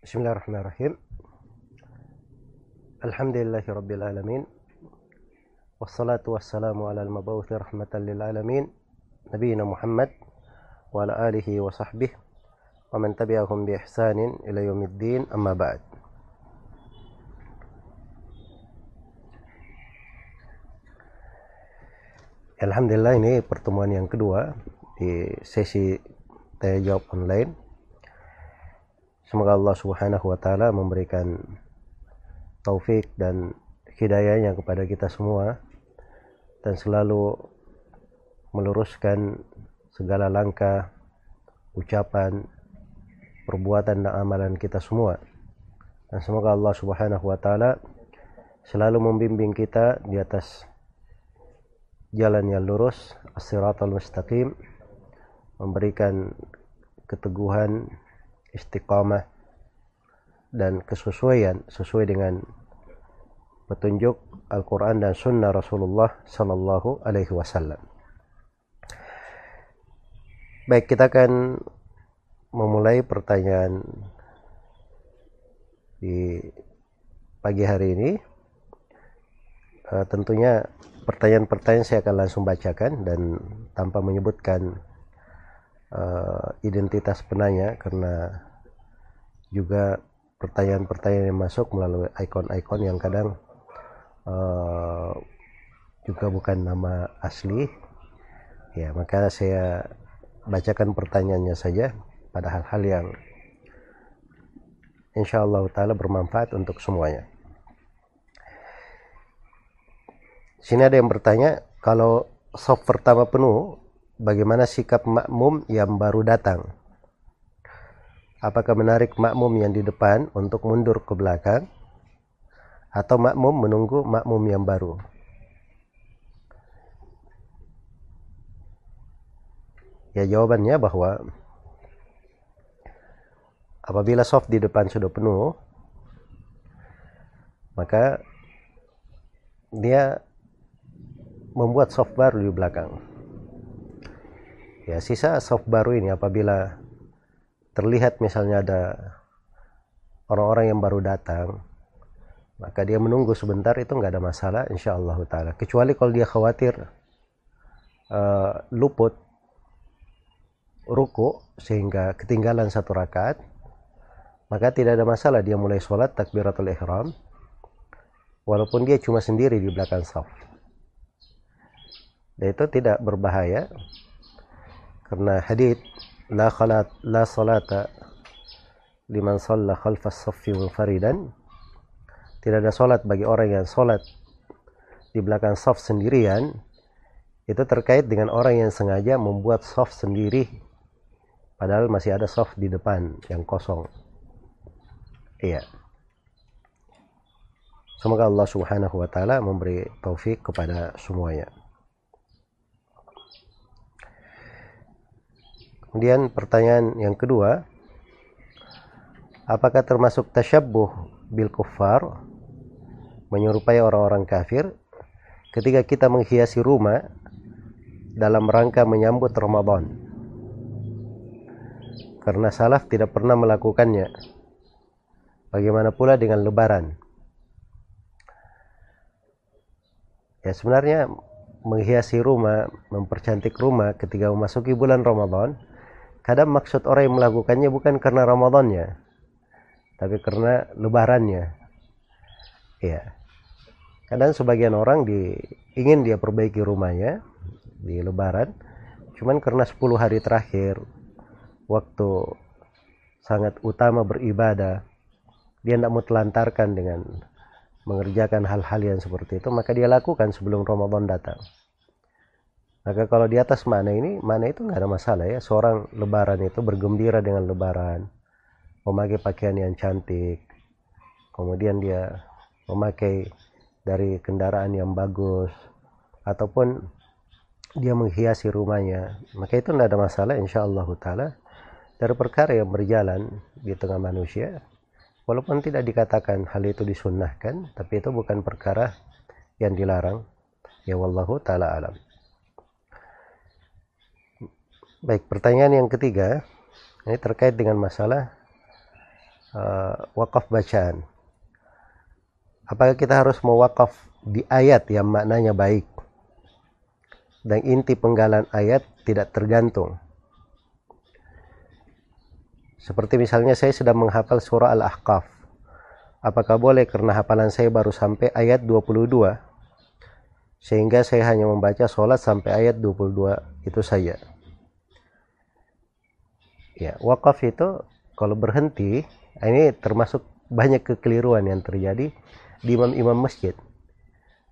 Bismillahirrahmanirrahim. Alhamdulillahi rabbil alamin. Wassalatu wassalamu ala al-mabawuthi rahmatan lil alamin. Nabiina Muhammad wa ala alihi wa sahbihi wa man tabi'ahum bi ihsanin ila yaumiddin amma ba'd. Alhamdulillah ini pertemuan yang kedua di sesi tanya jawab online. Semoga Allah Subhanahu wa taala memberikan taufik dan hidayahnya kepada kita semua dan selalu meluruskan segala langkah, ucapan, perbuatan dan amalan kita semua. Dan semoga Allah Subhanahu wa taala selalu membimbing kita di atas jalan yang lurus, as-siratal mustaqim, memberikan keteguhan, istiqamah dan kesesuaian sesuai dengan petunjuk Al-Quran dan Sunnah Rasulullah Sallallahu Alaihi Wasallam. Baik, kita akan memulai pertanyaan di pagi hari ini. Uh, tentunya pertanyaan-pertanyaan saya akan langsung bacakan dan tanpa menyebutkan uh, identitas penanya karena juga pertanyaan-pertanyaan yang masuk melalui ikon-ikon yang kadang uh, juga bukan nama asli. Ya maka saya bacakan pertanyaannya saja pada hal-hal yang insya Allah taala bermanfaat untuk semuanya. Sini ada yang bertanya, kalau soft pertama penuh, bagaimana sikap makmum yang baru datang? Apakah menarik makmum yang di depan untuk mundur ke belakang? Atau makmum menunggu makmum yang baru? Ya jawabannya bahwa apabila soft di depan sudah penuh, maka dia membuat soft baru di belakang. Ya, sisa soft baru ini apabila terlihat misalnya ada orang-orang yang baru datang, maka dia menunggu sebentar itu nggak ada masalah insya Allah taala. Kecuali kalau dia khawatir uh, luput ruku sehingga ketinggalan satu rakaat, maka tidak ada masalah dia mulai sholat takbiratul ihram walaupun dia cuma sendiri di belakang saf itu tidak berbahaya karena hadith la khalat la salata liman shalla khalfas saffi munfaridan. Tidak ada salat bagi orang yang salat di belakang saf sendirian itu terkait dengan orang yang sengaja membuat saf sendiri padahal masih ada saf di depan yang kosong. Iya. Semoga Allah subhanahu wa ta'ala memberi taufik kepada semuanya Kemudian pertanyaan yang kedua, apakah termasuk tasyabbuh bil kuffar menyerupai orang-orang kafir ketika kita menghiasi rumah dalam rangka menyambut Ramadan? Karena salaf tidak pernah melakukannya. Bagaimana pula dengan lebaran? Ya sebenarnya menghiasi rumah, mempercantik rumah ketika memasuki bulan Ramadan kadang maksud orang yang melakukannya bukan karena Ramadannya tapi karena lebarannya. Ya kadang sebagian orang di, ingin dia perbaiki rumahnya di lebaran cuman karena 10 hari terakhir waktu sangat utama beribadah dia tidak mau telantarkan dengan mengerjakan hal-hal yang seperti itu maka dia lakukan sebelum Ramadan datang maka kalau di atas mana ini, mana itu nggak ada masalah ya. Seorang lebaran itu bergembira dengan lebaran, memakai pakaian yang cantik, kemudian dia memakai dari kendaraan yang bagus, ataupun dia menghiasi rumahnya. Maka itu tidak ada masalah insya Allah ta'ala dari perkara yang berjalan di tengah manusia. Walaupun tidak dikatakan hal itu disunnahkan, tapi itu bukan perkara yang dilarang. Ya wallahu ta'ala alam. Baik, pertanyaan yang ketiga ini terkait dengan masalah uh, wakaf bacaan. Apakah kita harus mewakaf di ayat yang maknanya baik dan inti penggalan ayat tidak tergantung. Seperti misalnya saya sedang menghafal surah Al-Ahqaf. Apakah boleh karena hafalan saya baru sampai ayat 22 sehingga saya hanya membaca sholat sampai ayat 22 itu saja. Ya, wakaf itu kalau berhenti ini termasuk banyak kekeliruan yang terjadi di imam-imam masjid.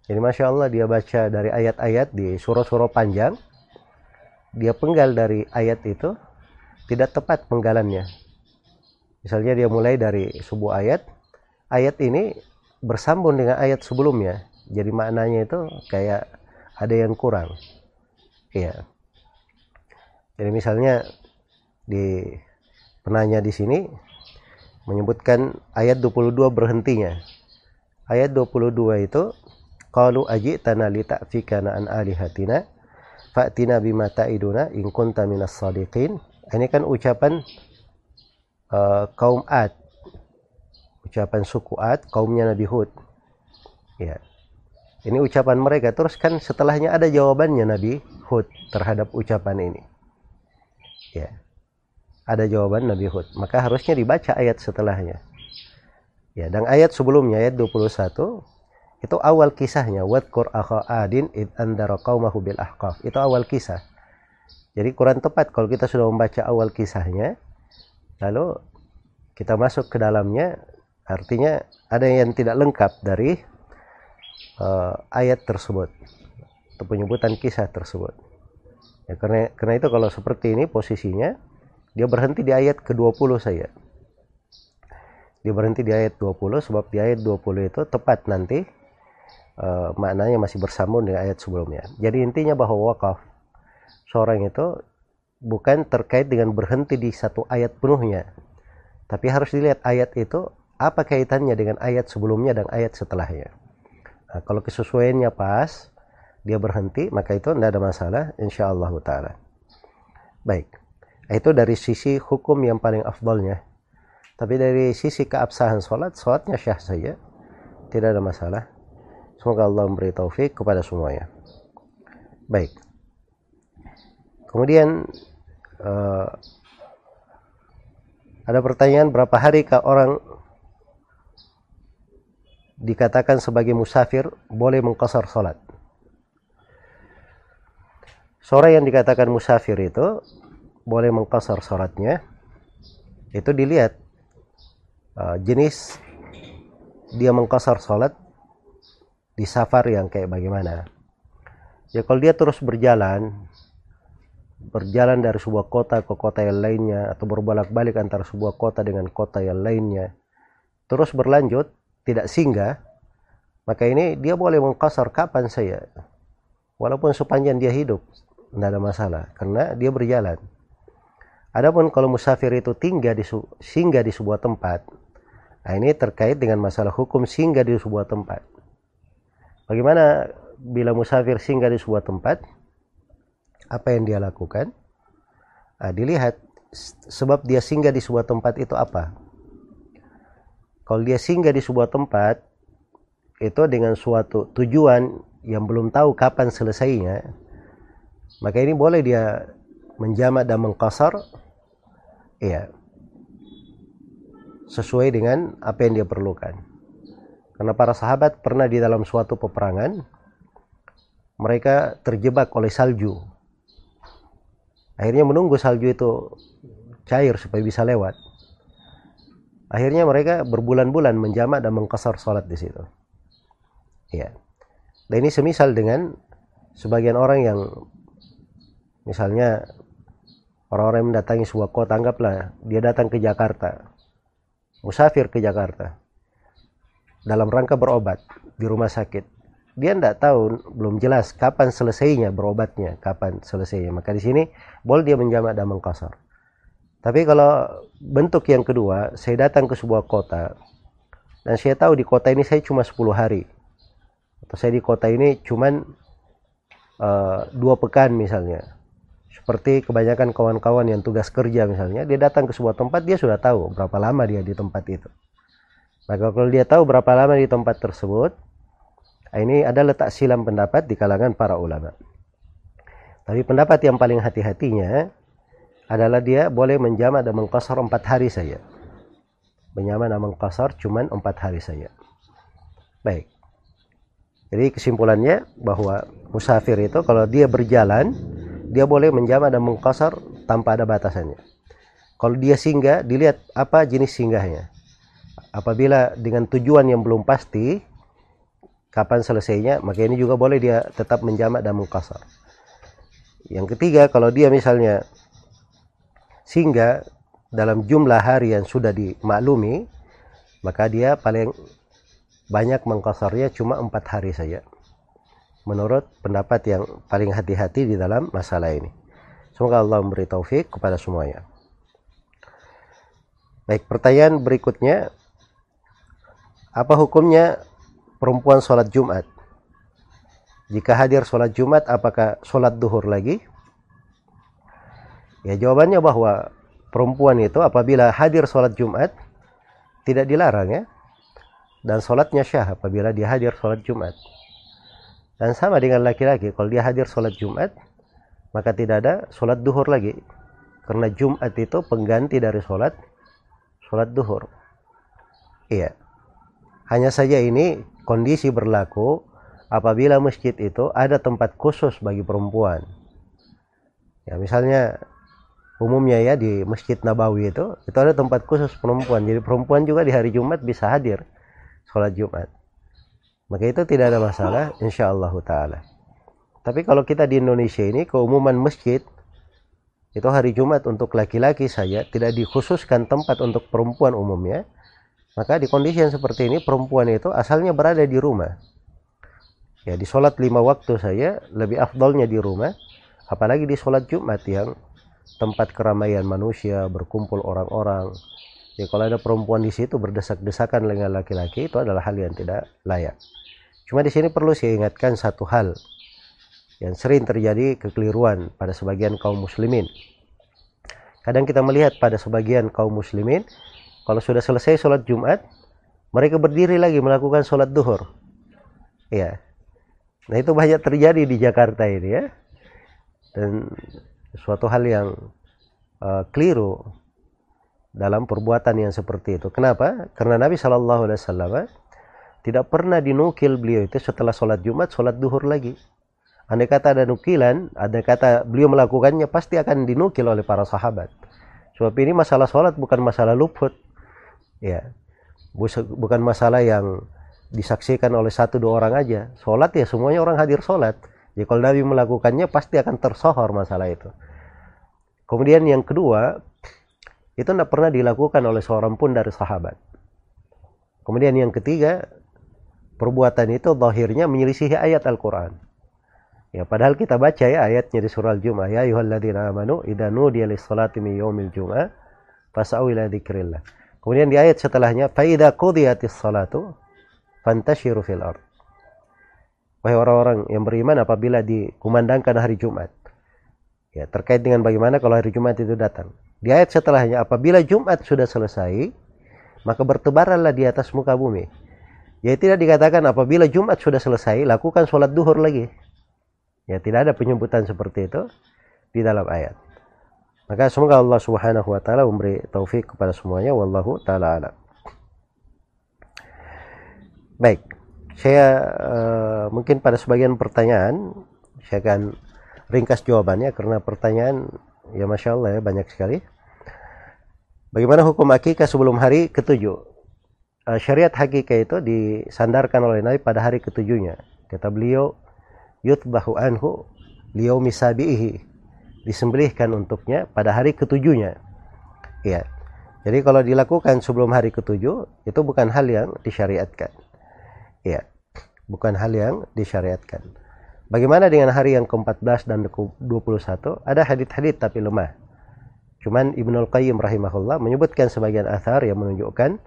Jadi Masya Allah dia baca dari ayat-ayat di surah-surah panjang. Dia penggal dari ayat itu tidak tepat penggalannya. Misalnya dia mulai dari sebuah ayat. Ayat ini bersambung dengan ayat sebelumnya. Jadi maknanya itu kayak ada yang kurang. Iya. Jadi misalnya di penanya di sini menyebutkan ayat 22 berhentinya. Ayat 22 itu Qalu ajitana li ta'fikana an alihatina fa'tina bima ta'iduna in kunta minas sadiqin. Ini kan ucapan uh, kaum Ad. Ucapan suku Ad, kaumnya Nabi Hud. Ya. Ini ucapan mereka. Terus kan setelahnya ada jawabannya Nabi Hud terhadap ucapan ini. Ya. Ada jawaban Nabi Hud. Maka harusnya dibaca ayat setelahnya. Ya, dan ayat sebelumnya ayat 21 itu awal kisahnya. Wadkur akha adin id andara qaumahu bil ahqaf. Itu awal kisah. Jadi kurang tepat kalau kita sudah membaca awal kisahnya lalu kita masuk ke dalamnya artinya ada yang tidak lengkap dari uh, ayat tersebut. Atau penyebutan kisah tersebut. Ya karena karena itu kalau seperti ini posisinya dia berhenti di ayat ke-20 saya dia berhenti di ayat 20 sebab di ayat 20 itu tepat nanti uh, maknanya masih bersambung dengan ayat sebelumnya. Jadi intinya bahwa wakaf seorang itu bukan terkait dengan berhenti di satu ayat penuhnya. Tapi harus dilihat ayat itu apa kaitannya dengan ayat sebelumnya dan ayat setelahnya. Nah, kalau kesesuaiannya pas, dia berhenti, maka itu tidak ada masalah, insya Allah Ta'ala. Baik, itu dari sisi hukum yang paling afdolnya. Tapi dari sisi keabsahan sholat, sholatnya syah saja, tidak ada masalah. Semoga Allah memberi taufik kepada semuanya. Baik. Kemudian uh, ada pertanyaan berapa hari kah orang dikatakan sebagai musafir boleh mengkosor sholat? Sore yang dikatakan musafir itu boleh mengkosor sholatnya itu dilihat uh, jenis dia mengkosor sholat di safar yang kayak bagaimana. Ya kalau dia terus berjalan, berjalan dari sebuah kota ke kota yang lainnya atau berbolak-balik antara sebuah kota dengan kota yang lainnya, terus berlanjut, tidak singgah, maka ini dia boleh mengkasar kapan saya. Walaupun sepanjang dia hidup, tidak ada masalah, karena dia berjalan. Adapun kalau musafir itu tinggal di singgah di sebuah tempat, nah ini terkait dengan masalah hukum singgah di sebuah tempat. Bagaimana bila musafir singgah di sebuah tempat? Apa yang dia lakukan? Nah, dilihat sebab dia singgah di sebuah tempat itu apa. Kalau dia singgah di sebuah tempat itu dengan suatu tujuan yang belum tahu kapan selesainya, maka ini boleh dia menjamak dan mengkasar, iya, sesuai dengan apa yang dia perlukan. Karena para sahabat pernah di dalam suatu peperangan, mereka terjebak oleh salju. Akhirnya menunggu salju itu cair supaya bisa lewat. Akhirnya mereka berbulan-bulan menjamak dan mengkasar sholat di situ. Ya. Dan ini semisal dengan sebagian orang yang misalnya orang-orang yang mendatangi sebuah kota, anggaplah dia datang ke Jakarta, musafir ke Jakarta dalam rangka berobat di rumah sakit. Dia tidak tahu, belum jelas kapan selesainya berobatnya, kapan selesainya. Maka di sini boleh dia menjamak dan mengkosor. Tapi kalau bentuk yang kedua, saya datang ke sebuah kota dan saya tahu di kota ini saya cuma 10 hari. Atau saya di kota ini cuma uh, dua pekan misalnya. Seperti kebanyakan kawan-kawan yang tugas kerja misalnya dia datang ke sebuah tempat dia sudah tahu berapa lama dia di tempat itu. Maka kalau dia tahu berapa lama di tempat tersebut ini ada letak silam pendapat di kalangan para ulama. Tapi pendapat yang paling hati-hatinya adalah dia boleh menjamak dan mengkosor empat hari saja. Menjamak dan mengkosor cuma empat hari saja. Baik. Jadi kesimpulannya bahwa musafir itu kalau dia berjalan dia boleh menjamak dan mengkosor tanpa ada batasannya. Kalau dia singgah, dilihat apa jenis singgahnya. Apabila dengan tujuan yang belum pasti, kapan selesainya, maka ini juga boleh dia tetap menjamak dan mengkosor. Yang ketiga, kalau dia misalnya singgah dalam jumlah hari yang sudah dimaklumi, maka dia paling banyak mengkosornya cuma empat hari saja menurut pendapat yang paling hati-hati di dalam masalah ini. Semoga Allah memberi taufik kepada semuanya. Baik, pertanyaan berikutnya. Apa hukumnya perempuan sholat Jumat? Jika hadir sholat Jumat, apakah sholat duhur lagi? Ya, jawabannya bahwa perempuan itu apabila hadir sholat Jumat, tidak dilarang ya. Dan sholatnya syah apabila dia hadir sholat Jumat. Dan sama dengan laki-laki, kalau dia hadir sholat Jumat, maka tidak ada sholat duhur lagi. Karena Jumat itu pengganti dari sholat sholat duhur. Iya. Hanya saja ini kondisi berlaku apabila masjid itu ada tempat khusus bagi perempuan. Ya, misalnya umumnya ya di Masjid Nabawi itu itu ada tempat khusus perempuan. Jadi perempuan juga di hari Jumat bisa hadir sholat Jumat maka itu tidak ada masalah insya Allah taala. Tapi kalau kita di Indonesia ini keumuman masjid itu hari Jumat untuk laki-laki saja tidak dikhususkan tempat untuk perempuan umumnya maka di kondisi yang seperti ini perempuan itu asalnya berada di rumah. Ya di sholat lima waktu saja lebih afdolnya di rumah apalagi di sholat Jumat yang tempat keramaian manusia berkumpul orang-orang ya kalau ada perempuan di situ berdesak-desakan dengan laki-laki itu adalah hal yang tidak layak Cuma di sini perlu saya ingatkan satu hal yang sering terjadi kekeliruan pada sebagian kaum muslimin. Kadang kita melihat pada sebagian kaum muslimin, kalau sudah selesai sholat Jumat, mereka berdiri lagi melakukan sholat duhur. Ya. Nah itu banyak terjadi di Jakarta ini ya. Dan suatu hal yang uh, keliru dalam perbuatan yang seperti itu. Kenapa? Karena Nabi Shallallahu Alaihi Wasallam tidak pernah dinukil beliau itu setelah sholat Jumat, sholat duhur lagi. Andai kata ada nukilan, ada kata beliau melakukannya pasti akan dinukil oleh para sahabat. Sebab ini masalah sholat bukan masalah luput. Ya, bukan masalah yang disaksikan oleh satu dua orang aja. Sholat ya semuanya orang hadir sholat. Jadi kalau Nabi melakukannya pasti akan tersohor masalah itu. Kemudian yang kedua, itu tidak pernah dilakukan oleh seorang pun dari sahabat. Kemudian yang ketiga, perbuatan itu zahirnya menyelisihi ayat Al-Quran. Ya, padahal kita baca ya ayatnya di surah Al-Jum'ah. Ya ayuhalladzina amanu idza nudiya lis-salati min yaumil jum'ah fas'au ila. Kemudian di ayat setelahnya fa idza qudiyatis salatu fantashiru fil ard. Wahai orang-orang yang beriman apabila dikumandangkan hari Jumat. Ya, terkait dengan bagaimana kalau hari Jumat itu datang. Di ayat setelahnya apabila Jumat sudah selesai, maka bertebaranlah di atas muka bumi Ya tidak dikatakan apabila Jumat sudah selesai, lakukan sholat duhur lagi. Ya tidak ada penyebutan seperti itu di dalam ayat. Maka semoga Allah Subhanahu wa taala memberi taufik kepada semuanya wallahu taala alam. Baik. Saya uh, mungkin pada sebagian pertanyaan saya akan ringkas jawabannya karena pertanyaan ya masya Allah ya banyak sekali. Bagaimana hukum akikah sebelum hari ketujuh? uh, syariat hakika itu disandarkan oleh Nabi pada hari ketujuhnya. Kata beliau, yutbahu anhu liau misabihi disembelihkan untuknya pada hari ketujuhnya. Ya. Jadi kalau dilakukan sebelum hari ketujuh itu bukan hal yang disyariatkan. Ya. Bukan hal yang disyariatkan. Bagaimana dengan hari yang ke-14 dan ke-21? Ada hadith-hadith tapi lemah. Cuman Ibnul Qayyim rahimahullah menyebutkan sebagian athar yang menunjukkan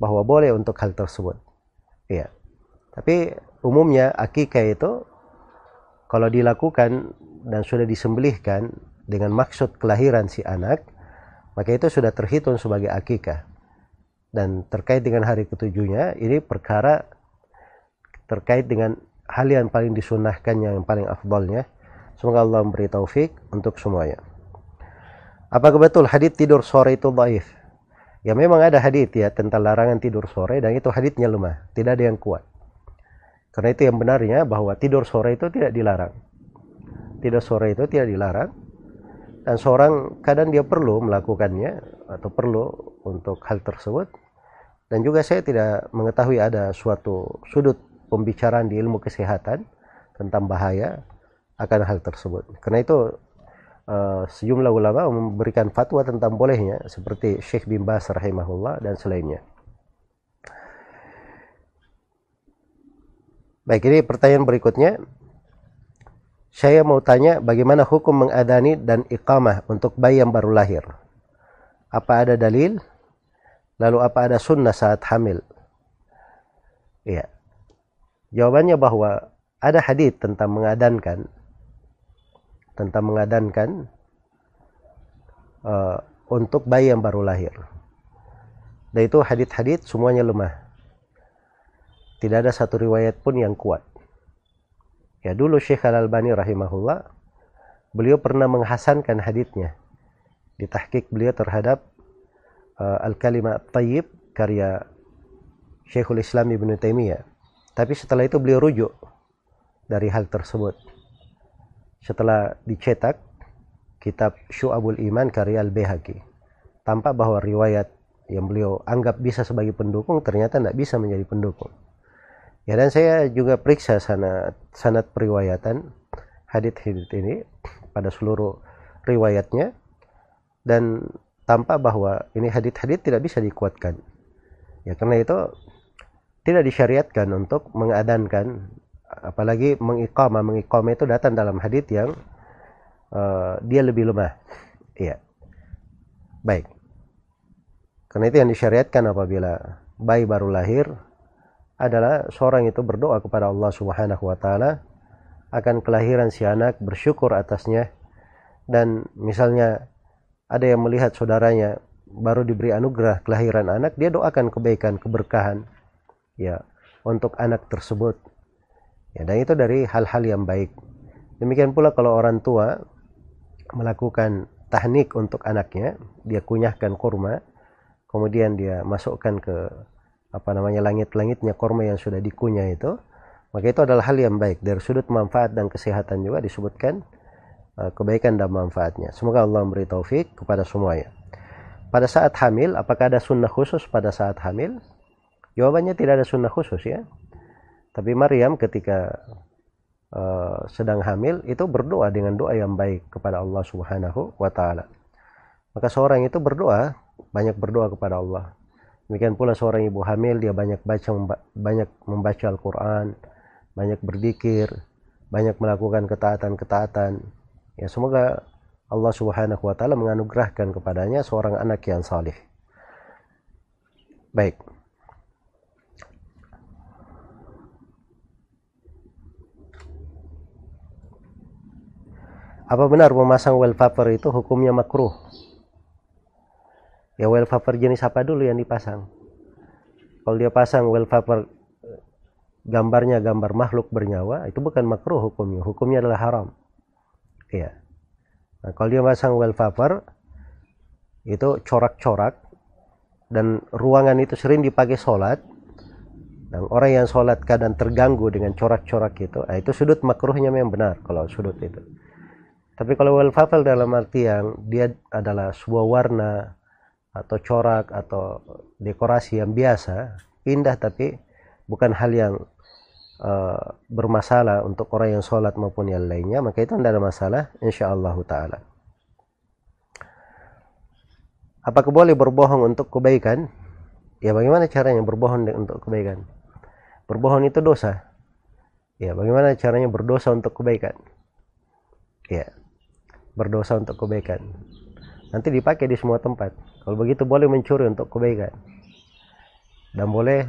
bahwa boleh untuk hal tersebut. Iya. Tapi umumnya akikah itu kalau dilakukan dan sudah disembelihkan dengan maksud kelahiran si anak, maka itu sudah terhitung sebagai akikah. Dan terkait dengan hari ketujuhnya, ini perkara terkait dengan hal yang paling disunahkannya, yang paling afdolnya. Semoga Allah memberi taufik untuk semuanya. Apakah betul hadith tidur sore itu baif? Ya memang ada hadith ya tentang larangan tidur sore dan itu hadithnya lemah, tidak ada yang kuat. Karena itu yang benarnya bahwa tidur sore itu tidak dilarang. Tidur sore itu tidak dilarang. Dan seorang kadang dia perlu melakukannya atau perlu untuk hal tersebut. Dan juga saya tidak mengetahui ada suatu sudut pembicaraan di ilmu kesehatan tentang bahaya akan hal tersebut. Karena itu uh, sejumlah ulama memberikan fatwa tentang bolehnya seperti Syekh bin Bas rahimahullah dan selainnya. Baik, ini pertanyaan berikutnya. Saya mau tanya bagaimana hukum mengadani dan iqamah untuk bayi yang baru lahir? Apa ada dalil? Lalu apa ada sunnah saat hamil? Iya. Jawabannya bahwa ada hadis tentang mengadankan tentang mengadankan uh, untuk bayi yang baru lahir. Dan itu hadis-hadis semuanya lemah. Tidak ada satu riwayat pun yang kuat. Ya dulu Syekh Al-Albani rahimahullah beliau pernah menghasankan hadisnya di tahqiq beliau terhadap uh, Al-Kalimah Tayyib karya Syekhul Islam Ibn Taimiyah tapi setelah itu beliau rujuk dari hal tersebut. Setelah dicetak kitab Syu'abul Iman karya Al-Behaki. Tampak bahwa riwayat yang beliau anggap bisa sebagai pendukung ternyata tidak bisa menjadi pendukung. Ya dan saya juga periksa sanat sanat periwayatan hadith-hadith ini pada seluruh riwayatnya dan tampak bahwa ini hadith-hadith tidak bisa dikuatkan. Ya karena itu tidak disyariatkan untuk mengadankan apalagi mengiqamah. Mengiqamah itu datang dalam hadis yang uh, dia lebih lemah. Iya. Baik. Karena itu yang disyariatkan apabila bayi baru lahir adalah seorang itu berdoa kepada Allah Subhanahu wa taala akan kelahiran si anak bersyukur atasnya. Dan misalnya ada yang melihat saudaranya baru diberi anugerah kelahiran anak dia doakan kebaikan keberkahan ya untuk anak tersebut. Ya dan itu dari hal-hal yang baik. Demikian pula kalau orang tua melakukan teknik untuk anaknya dia kunyahkan kurma kemudian dia masukkan ke apa namanya langit-langitnya kurma yang sudah dikunyah itu maka itu adalah hal yang baik. Dari sudut manfaat dan kesehatan juga disebutkan uh, kebaikan dan manfaatnya. Semoga Allah memberi taufik kepada semuanya. Pada saat hamil apakah ada sunnah khusus pada saat hamil Jawabannya tidak ada sunnah khusus ya. Tapi Maryam ketika uh, sedang hamil itu berdoa dengan doa yang baik kepada Allah Subhanahu wa taala. Maka seorang itu berdoa, banyak berdoa kepada Allah. Demikian pula seorang ibu hamil dia banyak baca banyak membaca Al-Qur'an, banyak berzikir, banyak melakukan ketaatan-ketaatan. Ya semoga Allah Subhanahu wa taala menganugerahkan kepadanya seorang anak yang saleh. Baik. Apa benar memasang wallpaper itu hukumnya makruh? Ya wallpaper jenis apa dulu yang dipasang? Kalau dia pasang wallpaper gambarnya gambar makhluk bernyawa, itu bukan makruh hukumnya. Hukumnya adalah haram. Iya. Nah, kalau dia pasang wallpaper itu corak-corak dan ruangan itu sering dipakai sholat dan orang yang sholat kadang terganggu dengan corak-corak itu nah itu sudut makruhnya memang benar kalau sudut itu tapi kalau wallpaper dalam arti yang dia adalah sebuah warna atau corak atau dekorasi yang biasa, indah tapi bukan hal yang uh, bermasalah untuk orang yang sholat maupun yang lainnya, maka itu tidak ada masalah, insya Allah taala. Apakah boleh berbohong untuk kebaikan? Ya bagaimana caranya berbohong untuk kebaikan? Berbohong itu dosa. Ya bagaimana caranya berdosa untuk kebaikan? Ya berdosa untuk kebaikan. Nanti dipakai di semua tempat. Kalau begitu boleh mencuri untuk kebaikan. Dan boleh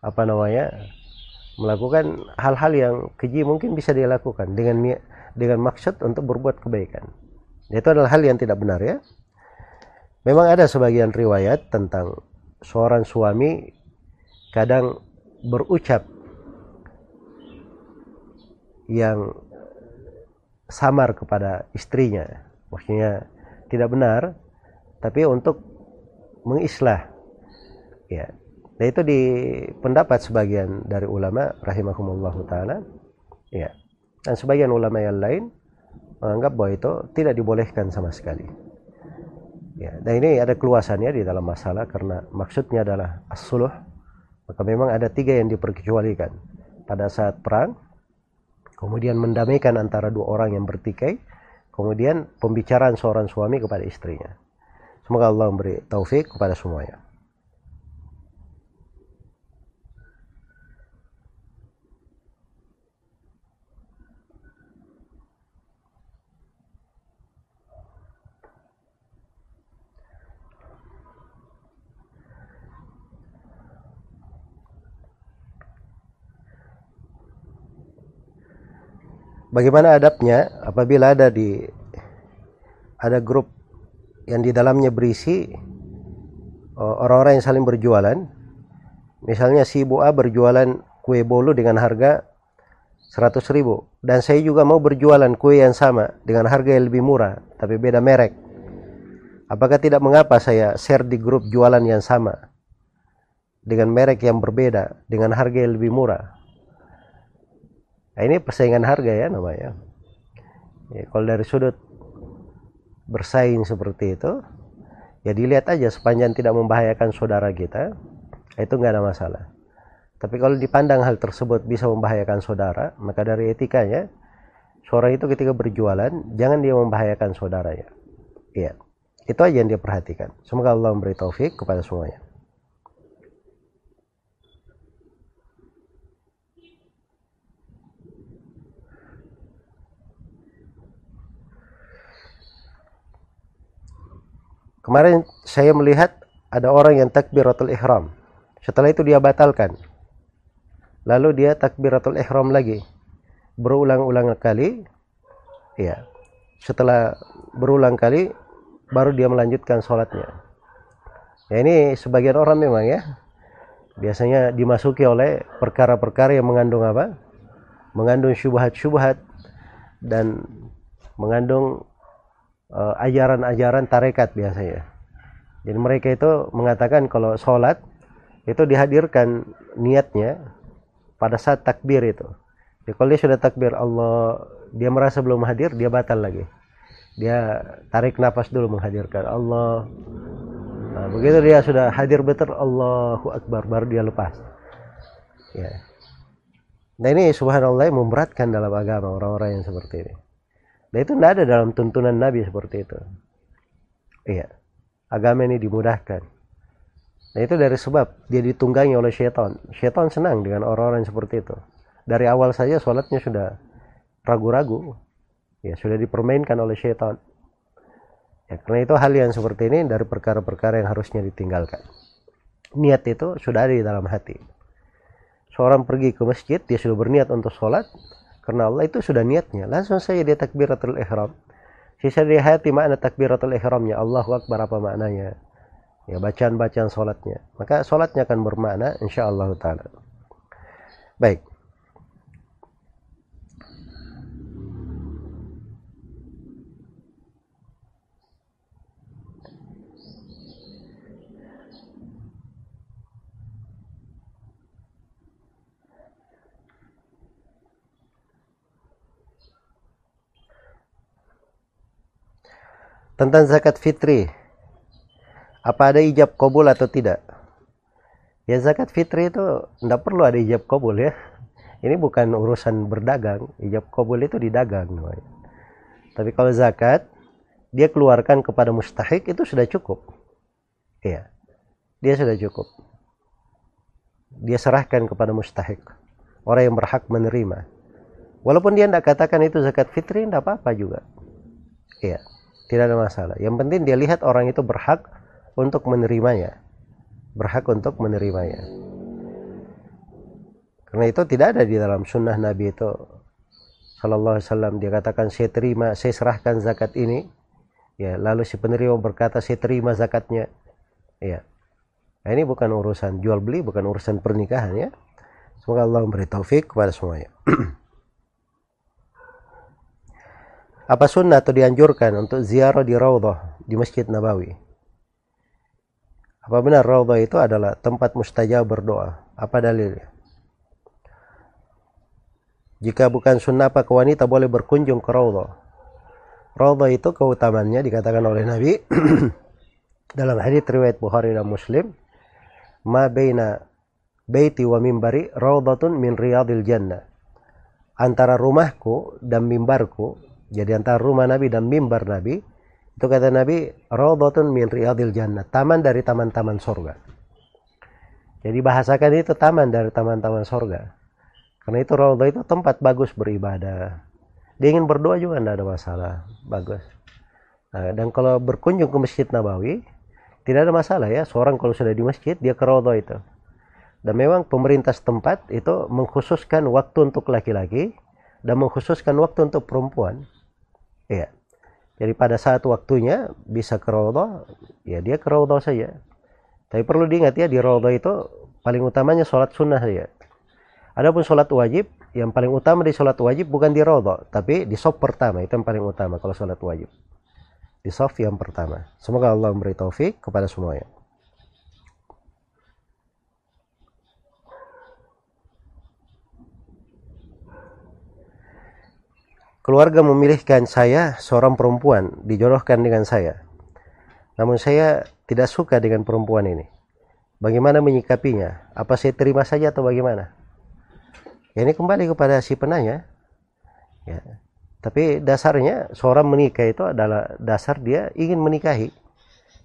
apa namanya melakukan hal-hal yang keji mungkin bisa dia lakukan dengan dengan maksud untuk berbuat kebaikan. Itu adalah hal yang tidak benar ya. Memang ada sebagian riwayat tentang seorang suami kadang berucap yang samar kepada istrinya. Maksudnya tidak benar tapi untuk mengislah. Ya. Nah itu di pendapat sebagian dari ulama rahimahumullah taala. Ya. Dan sebagian ulama yang lain menganggap bahwa itu tidak dibolehkan sama sekali. Ya. Dan ini ada keluasannya di dalam masalah karena maksudnya adalah as-suluh maka memang ada tiga yang diperkecualikan. Pada saat perang kemudian mendamaikan antara dua orang yang bertikai, kemudian pembicaraan seorang suami kepada istrinya. Semoga Allah memberi taufik kepada semuanya. Bagaimana adabnya apabila ada di ada grup yang di dalamnya berisi oh, orang-orang yang saling berjualan. Misalnya si ibu A berjualan kue bolu dengan harga 100 ribu. Dan saya juga mau berjualan kue yang sama dengan harga yang lebih murah tapi beda merek. Apakah tidak mengapa saya share di grup jualan yang sama dengan merek yang berbeda dengan harga yang lebih murah Nah, ini persaingan harga ya namanya. Ya, kalau dari sudut bersaing seperti itu, ya dilihat aja sepanjang tidak membahayakan saudara kita, itu nggak ada masalah. Tapi kalau dipandang hal tersebut bisa membahayakan saudara, maka dari etikanya, seorang itu ketika berjualan, jangan dia membahayakan saudaranya. Iya, itu aja yang dia perhatikan. Semoga Allah memberi taufik kepada semuanya. Kemarin saya melihat ada orang yang takbiratul ihram. Setelah itu dia batalkan. Lalu dia takbiratul ihram lagi. Berulang-ulang kali. Ya. Setelah berulang kali baru dia melanjutkan sholatnya. Ya ini sebagian orang memang ya. Biasanya dimasuki oleh perkara-perkara yang mengandung apa? Mengandung syubhat-syubhat dan mengandung ajaran-ajaran tarekat biasanya. Jadi mereka itu mengatakan kalau sholat itu dihadirkan niatnya pada saat takbir itu. Jadi kalau dia sudah takbir Allah, dia merasa belum hadir, dia batal lagi. Dia tarik nafas dulu menghadirkan Allah. Nah, begitu dia sudah hadir betul Allahu Akbar baru dia lepas. Ya. Nah ini subhanallah memberatkan dalam agama orang-orang yang seperti ini. Dan itu tidak ada dalam tuntunan Nabi seperti itu. Iya. Agama ini dimudahkan. Nah itu dari sebab dia ditunggangi oleh syaitan. Syaitan senang dengan orang-orang seperti itu. Dari awal saja sholatnya sudah ragu-ragu. Ya sudah dipermainkan oleh syaitan. Ya, karena itu hal yang seperti ini dari perkara-perkara yang harusnya ditinggalkan. Niat itu sudah ada di dalam hati. Seorang pergi ke masjid, dia sudah berniat untuk sholat, karena Allah itu sudah niatnya. Langsung saja dia takbiratul ihram. Sisa di hati makna takbiratul ihramnya. Allahu Akbar apa maknanya? Ya bacaan-bacaan solatnya. Maka solatnya akan bermakna insyaallah taala. Baik tentang zakat fitri. Apa ada ijab kabul atau tidak? Ya zakat fitri itu tidak perlu ada ijab kabul ya. Ini bukan urusan berdagang. Ijab kabul itu didagang tapi kalau zakat dia keluarkan kepada mustahik itu sudah cukup. Iya. Dia sudah cukup. Dia serahkan kepada mustahik. Orang yang berhak menerima. Walaupun dia tidak katakan itu zakat fitri tidak apa-apa juga. Iya tidak ada masalah. Yang penting dia lihat orang itu berhak untuk menerimanya. Berhak untuk menerimanya. Karena itu tidak ada di dalam sunnah Nabi itu. Sallallahu Alaihi Wasallam dia katakan saya terima saya serahkan zakat ini. Ya lalu si penerima berkata saya terima zakatnya. Ya. Nah, ini bukan urusan jual beli bukan urusan pernikahan ya. Semoga Allah memberi taufik kepada semuanya apa sunnah atau dianjurkan untuk ziarah di Raudhah di Masjid Nabawi? Apa benar Raudhah itu adalah tempat mustajab berdoa? Apa dalilnya? Jika bukan sunnah apa wanita boleh berkunjung ke Raudhah? Raudhah itu keutamaannya dikatakan oleh Nabi dalam hadis riwayat Bukhari dan Muslim ma baina baiti wa mimbari raudhatun min riyadil jannah. Antara rumahku dan mimbarku jadi antara rumah Nabi dan mimbar Nabi itu kata Nabi raudhatun min riyadil jannah. Taman dari taman-taman surga jadi bahasakan itu taman dari taman-taman surga karena itu raudhah itu tempat bagus beribadah. Dia ingin berdoa juga tidak ada masalah. Bagus. Nah, dan kalau berkunjung ke masjid Nabawi tidak ada masalah ya. Seorang kalau sudah di masjid dia ke raudhah itu. Dan memang pemerintah setempat itu mengkhususkan waktu untuk laki-laki dan mengkhususkan waktu untuk perempuan Iya. Jadi pada saat waktunya bisa ke Raudhah, ya dia ke Raudhah saja. Tapi perlu diingat ya di Raudhah itu paling utamanya sholat sunnah saja. Adapun sholat wajib, yang paling utama di sholat wajib bukan di Raudhah, tapi di sop pertama itu yang paling utama kalau sholat wajib. Di sop yang pertama. Semoga Allah memberi taufik kepada semuanya. Keluarga memilihkan saya seorang perempuan dijodohkan dengan saya. Namun saya tidak suka dengan perempuan ini. Bagaimana menyikapinya? Apa saya terima saja atau bagaimana? Ya, ini kembali kepada si penanya. Ya. Tapi dasarnya seorang menikah itu adalah dasar dia ingin menikahi.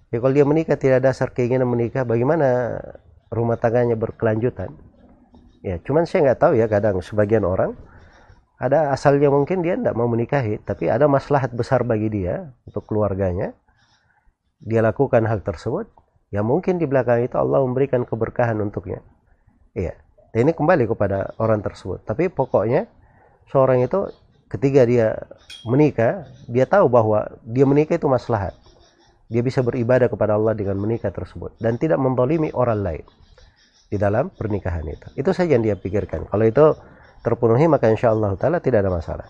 Ya kalau dia menikah tidak dasar keinginan menikah, bagaimana rumah tangganya berkelanjutan? Ya, cuman saya nggak tahu ya kadang sebagian orang ada asalnya mungkin dia tidak mau menikahi tapi ada maslahat besar bagi dia untuk keluarganya. Dia lakukan hal tersebut ya mungkin di belakang itu Allah memberikan keberkahan untuknya. Iya Dan ini kembali kepada orang tersebut. Tapi pokoknya seorang itu ketika dia menikah dia tahu bahwa dia menikah itu maslahat. Dia bisa beribadah kepada Allah dengan menikah tersebut dan tidak mendolimi orang lain di dalam pernikahan itu. Itu saja yang dia pikirkan. Kalau itu terpenuhi maka insya Allah taala tidak ada masalah.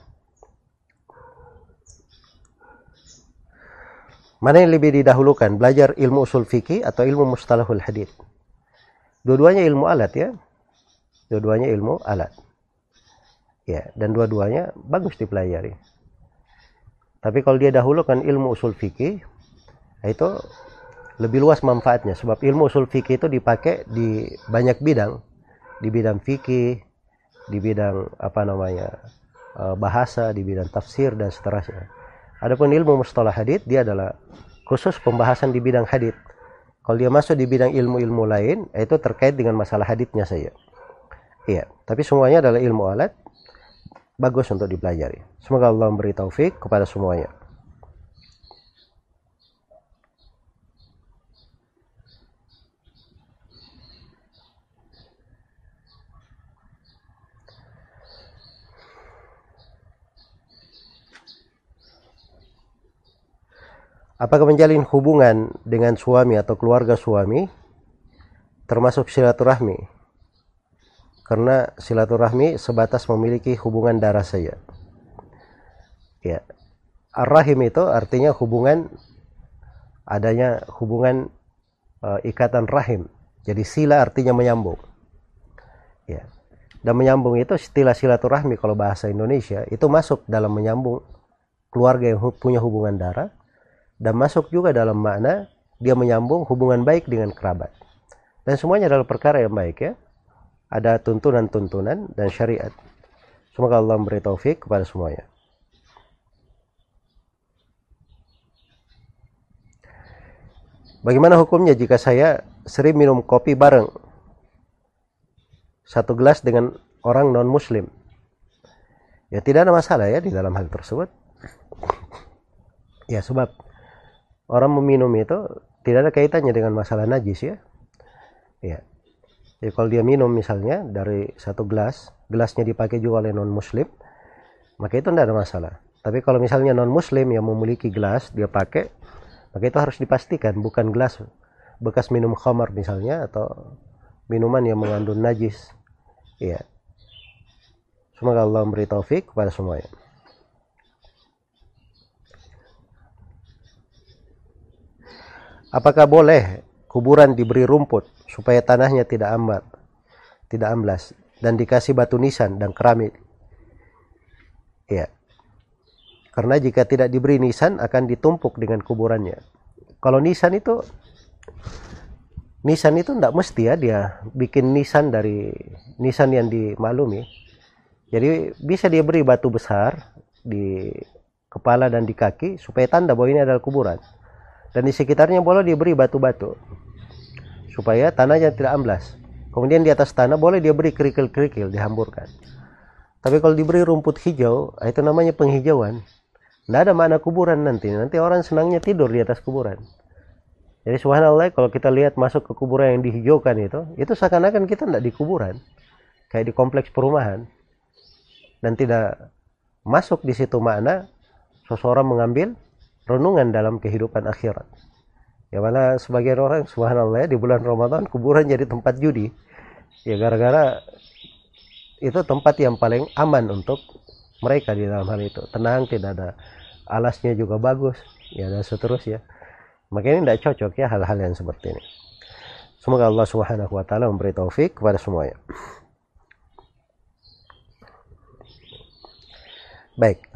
Mana yang lebih didahulukan, belajar ilmu usul fikih atau ilmu mustalahul hadith? Dua-duanya ilmu alat ya. Dua-duanya ilmu alat. Ya, dan dua-duanya bagus dipelajari. Tapi kalau dia dahulukan ilmu usul fikih, itu lebih luas manfaatnya sebab ilmu usul fikih itu dipakai di banyak bidang. Di bidang fikih, di bidang apa namanya eh, bahasa, di bidang tafsir dan seterusnya. Adapun ilmu mustalah hadith dia adalah khusus pembahasan di bidang hadith. Kalau dia masuk di bidang ilmu-ilmu lain, itu terkait dengan masalah hadithnya saja. Iya, tapi semuanya adalah ilmu alat bagus untuk dipelajari. Semoga Allah memberi taufik kepada semuanya. Apakah menjalin hubungan dengan suami atau keluarga suami termasuk silaturahmi? Karena silaturahmi sebatas memiliki hubungan darah saja. Ya. Ar-rahim itu artinya hubungan adanya hubungan uh, ikatan rahim. Jadi sila artinya menyambung. Ya. Dan menyambung itu istilah silaturahmi kalau bahasa Indonesia itu masuk dalam menyambung keluarga yang punya hubungan darah dan masuk juga dalam makna dia menyambung hubungan baik dengan kerabat. Dan semuanya adalah perkara yang baik ya. Ada tuntunan-tuntunan dan syariat. Semoga Allah memberi taufik kepada semuanya. Bagaimana hukumnya jika saya sering minum kopi bareng satu gelas dengan orang non muslim? Ya tidak ada masalah ya di dalam hal tersebut. Ya sebab orang meminum itu tidak ada kaitannya dengan masalah najis ya. Ya. Jadi kalau dia minum misalnya dari satu gelas, gelasnya dipakai juga oleh non muslim, maka itu tidak ada masalah. tapi kalau misalnya non muslim yang memiliki gelas dia pakai maka itu harus dipastikan bukan gelas bekas minum khamar misalnya atau minuman yang mengandung najis iya semoga Allah memberi taufik kepada semuanya apakah boleh kuburan diberi rumput supaya tanahnya tidak ambat tidak amblas dan dikasih batu nisan dan keramik iya karena jika tidak diberi nisan akan ditumpuk dengan kuburannya. Kalau nisan itu nisan itu tidak mesti ya dia bikin nisan dari nisan yang dimaklumi. Jadi bisa dia beri batu besar di kepala dan di kaki supaya tanda bahwa ini adalah kuburan. Dan di sekitarnya boleh diberi batu-batu supaya tanahnya tidak amblas. Kemudian di atas tanah boleh dia beri kerikil-kerikil dihamburkan. Tapi kalau diberi rumput hijau, itu namanya penghijauan. Tidak ada makna kuburan nanti. Nanti orang senangnya tidur di atas kuburan. Jadi subhanallah kalau kita lihat masuk ke kuburan yang dihijaukan itu, itu seakan-akan kita tidak di kuburan. Kayak di kompleks perumahan. Dan tidak masuk di situ makna seseorang mengambil renungan dalam kehidupan akhirat. Ya mana sebagian orang subhanallah di bulan Ramadan kuburan jadi tempat judi. Ya gara-gara itu tempat yang paling aman untuk mereka di dalam hal itu. Tenang, tidak ada alasnya juga bagus ya dan seterusnya maka ini tidak cocok ya hal-hal yang seperti ini semoga Allah subhanahu wa ta'ala memberi taufik kepada semuanya baik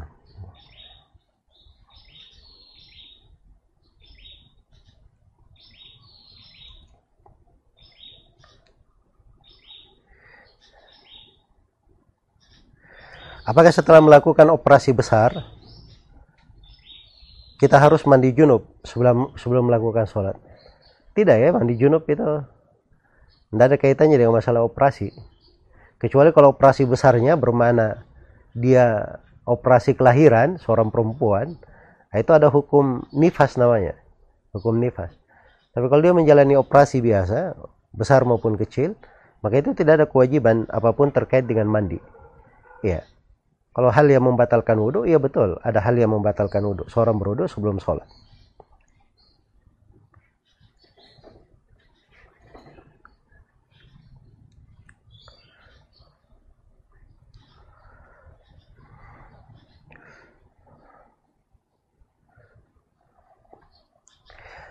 Apakah setelah melakukan operasi besar kita harus mandi junub sebelum sebelum melakukan sholat? Tidak ya mandi junub itu tidak ada kaitannya dengan masalah operasi. Kecuali kalau operasi besarnya bermana dia operasi kelahiran seorang perempuan itu ada hukum nifas namanya hukum nifas. Tapi kalau dia menjalani operasi biasa besar maupun kecil maka itu tidak ada kewajiban apa pun terkait dengan mandi. Ya kalau hal yang membatalkan wudhu, iya betul. Ada hal yang membatalkan wudhu. Seorang berwudhu sebelum sholat.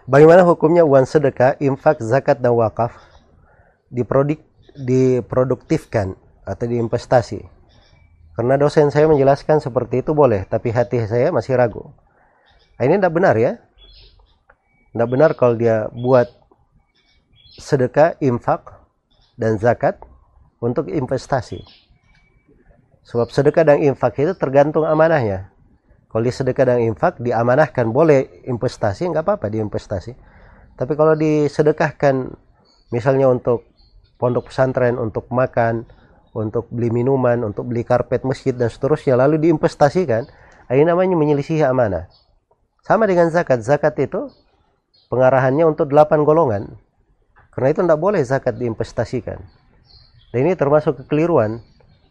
Bagaimana hukumnya uang sedekah, infak, zakat, dan wakaf diproduktifkan atau diinvestasi? Karena dosen saya menjelaskan seperti itu boleh, tapi hati saya masih ragu. Nah, ini tidak benar ya. Tidak benar kalau dia buat sedekah, infak, dan zakat untuk investasi. Sebab sedekah dan infak itu tergantung amanahnya. Kalau di sedekah dan infak diamanahkan boleh investasi, nggak apa-apa diinvestasi. Tapi kalau disedekahkan misalnya untuk pondok pesantren, untuk makan, untuk beli minuman, untuk beli karpet masjid dan seterusnya lalu diinvestasikan, ini namanya menyelisih amanah. Sama dengan zakat. Zakat itu pengarahannya untuk delapan golongan. Karena itu tidak boleh zakat diinvestasikan. Dan ini termasuk kekeliruan.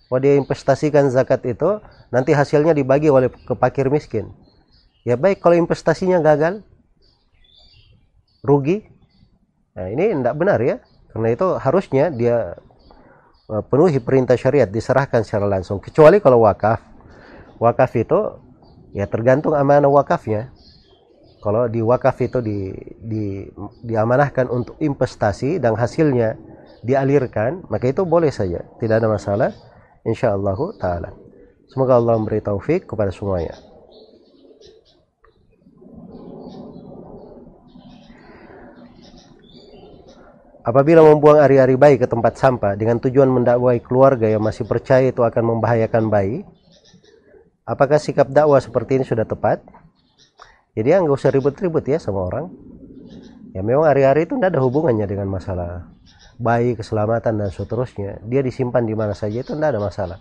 Kalau dia investasikan zakat itu, nanti hasilnya dibagi oleh ke pakir miskin. Ya baik, kalau investasinya gagal, rugi. Nah ini tidak benar ya. Karena itu harusnya dia penuhi perintah syariat diserahkan secara langsung. Kecuali kalau wakaf. Wakaf itu ya tergantung amanah wakafnya. Kalau di wakaf itu di, di diamanahkan untuk investasi dan hasilnya dialirkan maka itu boleh saja. Tidak ada masalah. Insyaallah taala. Semoga Allah memberi taufik kepada semuanya Apabila membuang ari-ari bayi ke tempat sampah dengan tujuan mendakwai keluarga yang masih percaya itu akan membahayakan bayi, apakah sikap dakwah seperti ini sudah tepat? Jadi ya nggak usah ribut-ribut ya sama orang. Ya memang ari-ari itu tidak ada hubungannya dengan masalah bayi, keselamatan dan seterusnya. Dia disimpan di mana saja itu tidak ada masalah.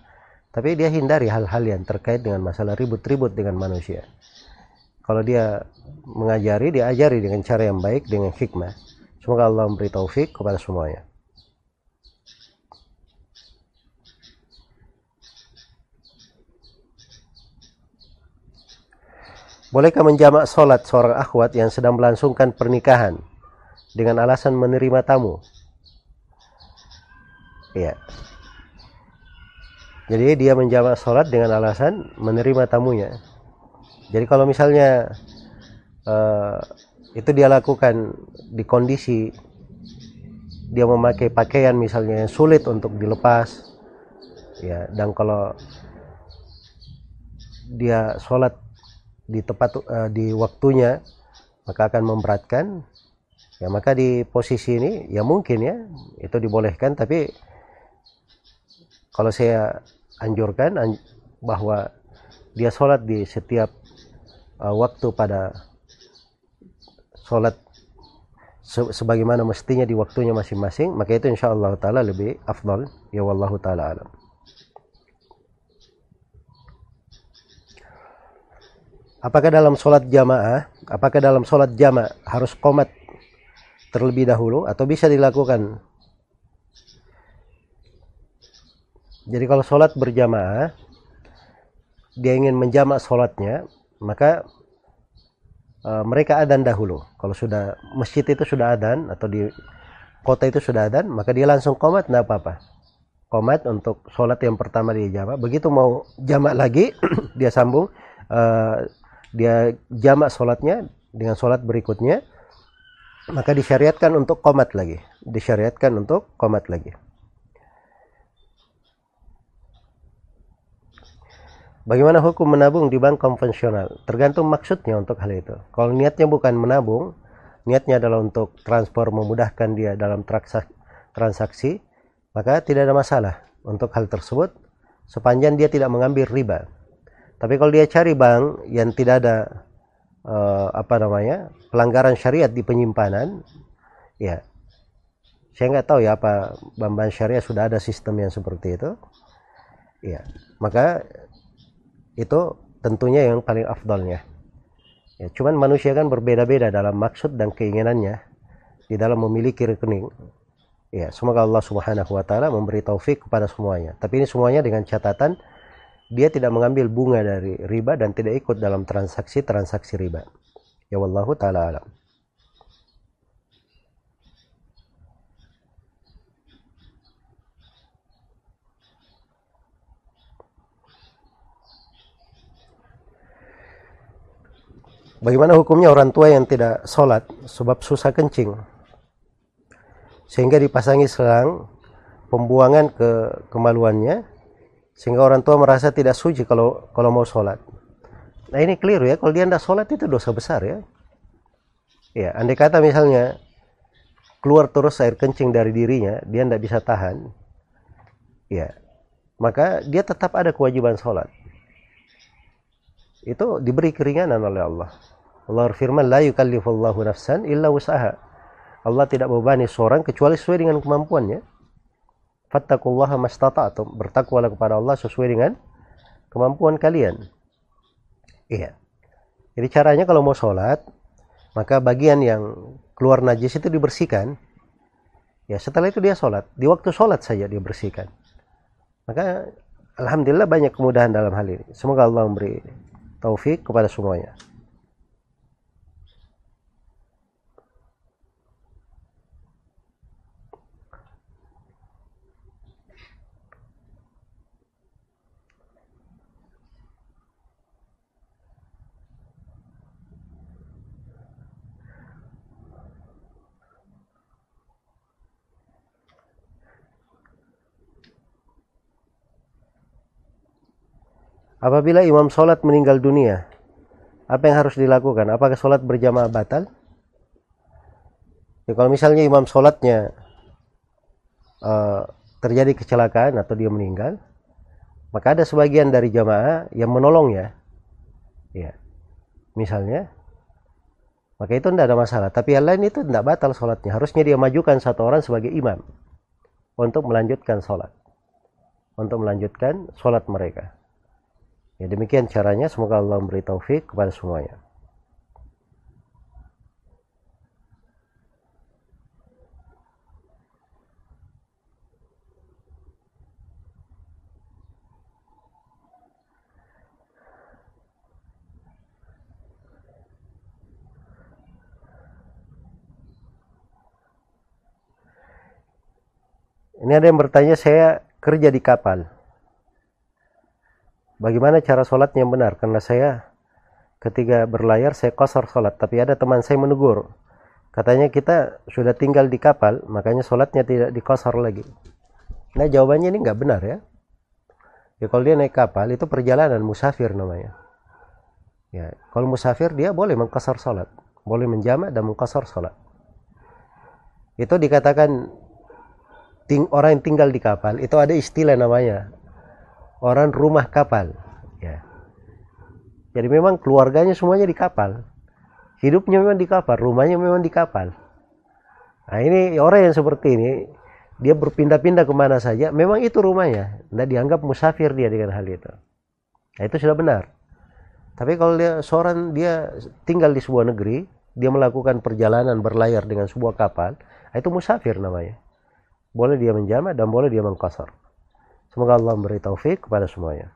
Tapi dia hindari hal-hal yang terkait dengan masalah ribut-ribut dengan manusia. Kalau dia mengajari, diajari dengan cara yang baik, dengan hikmah. Semoga Allah memberi taufik kepada semuanya. Bolehkah menjamak sholat seorang akhwat yang sedang melangsungkan pernikahan dengan alasan menerima tamu? Iya. Jadi dia menjamak sholat dengan alasan menerima tamunya. Jadi kalau misalnya uh, itu dia lakukan di kondisi dia memakai pakaian misalnya yang sulit untuk dilepas, ya dan kalau dia sholat di tepat uh, di waktunya maka akan memberatkan. Ya maka di posisi ini ya mungkin ya itu dibolehkan. Tapi kalau saya anjurkan anj bahwa dia sholat di setiap uh, waktu pada sholat se sebagaimana mestinya di waktunya masing-masing maka itu insya Allah taala lebih afdal ya wallahu taala alam Apakah dalam sholat jamaah, apakah dalam sholat jamaah harus komat terlebih dahulu atau bisa dilakukan? Jadi kalau sholat berjamaah, dia ingin menjamak sholatnya, maka uh, mereka adan dahulu. Kalau sudah masjid itu sudah adan atau di kota itu sudah adan, maka dia langsung komat, tidak apa-apa. Komat untuk sholat yang pertama dia jamak. Begitu mau jamak lagi, dia sambung. Uh, dia jamak sholatnya dengan sholat berikutnya maka disyariatkan untuk komat lagi disyariatkan untuk komat lagi Bagaimana hukum menabung di bank konvensional? Tergantung maksudnya untuk hal itu. Kalau niatnya bukan menabung, niatnya adalah untuk transfer memudahkan dia dalam transaksi, maka tidak ada masalah untuk hal tersebut sepanjang dia tidak mengambil riba. Tapi kalau dia cari bank yang tidak ada uh, apa namanya pelanggaran syariat di penyimpanan, ya saya nggak tahu ya apa bank-bank syariah sudah ada sistem yang seperti itu. Ya, maka itu tentunya yang paling afdolnya. Ya, cuman manusia kan berbeda-beda dalam maksud dan keinginannya di dalam memiliki rekening. Ya, semoga Allah Subhanahu wa taala memberi taufik kepada semuanya. Tapi ini semuanya dengan catatan dia tidak mengambil bunga dari riba dan tidak ikut dalam transaksi-transaksi riba. Ya wallahu taala alam. Bagaimana hukumnya orang tua yang tidak sholat sebab susah kencing sehingga dipasangi selang pembuangan ke kemaluannya sehingga orang tua merasa tidak suci kalau kalau mau sholat. Nah ini keliru ya, kalau dia tidak sholat itu dosa besar ya. Ya, andai kata misalnya keluar terus air kencing dari dirinya, dia tidak bisa tahan, ya, maka dia tetap ada kewajiban sholat. Itu diberi keringanan oleh Allah. Allah berfirman, La yukallifullahu nafsan illa usaha. Allah tidak membebani seorang kecuali sesuai dengan kemampuannya. Fattakullaha mastata'tum. Bertakwalah kepada Allah sesuai dengan kemampuan kalian. Iya. Jadi caranya kalau mau sholat maka bagian yang keluar najis itu dibersihkan. Ya setelah itu dia sholat. Di waktu sholat saja dia bersihkan. Maka Alhamdulillah banyak kemudahan dalam hal ini. Semoga Allah memberi taufik kepada semuanya Apabila imam sholat meninggal dunia, apa yang harus dilakukan? Apakah sholat berjamaah batal? Ya, kalau misalnya imam sholatnya uh, terjadi kecelakaan atau dia meninggal, maka ada sebagian dari jamaah yang menolongnya. Ya, misalnya, maka itu tidak ada masalah. Tapi yang lain itu tidak batal sholatnya. Harusnya dia majukan satu orang sebagai imam untuk melanjutkan sholat, untuk melanjutkan sholat mereka. Ya demikian caranya, semoga Allah memberi taufik kepada semuanya. Ini ada yang bertanya, saya kerja di kapal. Bagaimana cara sholatnya yang benar? Karena saya ketika berlayar saya kosor sholat. Tapi ada teman saya menegur. Katanya kita sudah tinggal di kapal, makanya sholatnya tidak dikosor lagi. Nah jawabannya ini nggak benar ya. Ya kalau dia naik kapal itu perjalanan musafir namanya. Ya, kalau musafir dia boleh mengkosor sholat. Boleh menjamak dan mengkosor sholat. Itu dikatakan ting orang yang tinggal di kapal itu ada istilah namanya orang rumah kapal. Ya. Jadi memang keluarganya semuanya di kapal. Hidupnya memang di kapal rumahnya memang di kapal. Nah ini orang yang seperti ini dia berpindah-pindah ke mana saja memang itu rumahnya. Tidak dianggap musafir dia dengan hal itu. Nah, itu sudah benar. Tapi kalau dia seorang dia tinggal di sebuah negeri dia melakukan perjalanan berlayar dengan sebuah kapal nah, itu musafir namanya. Boleh dia menjamak dan boleh dia mengkosor. Semoga Allah memberi taufik kepada semuanya.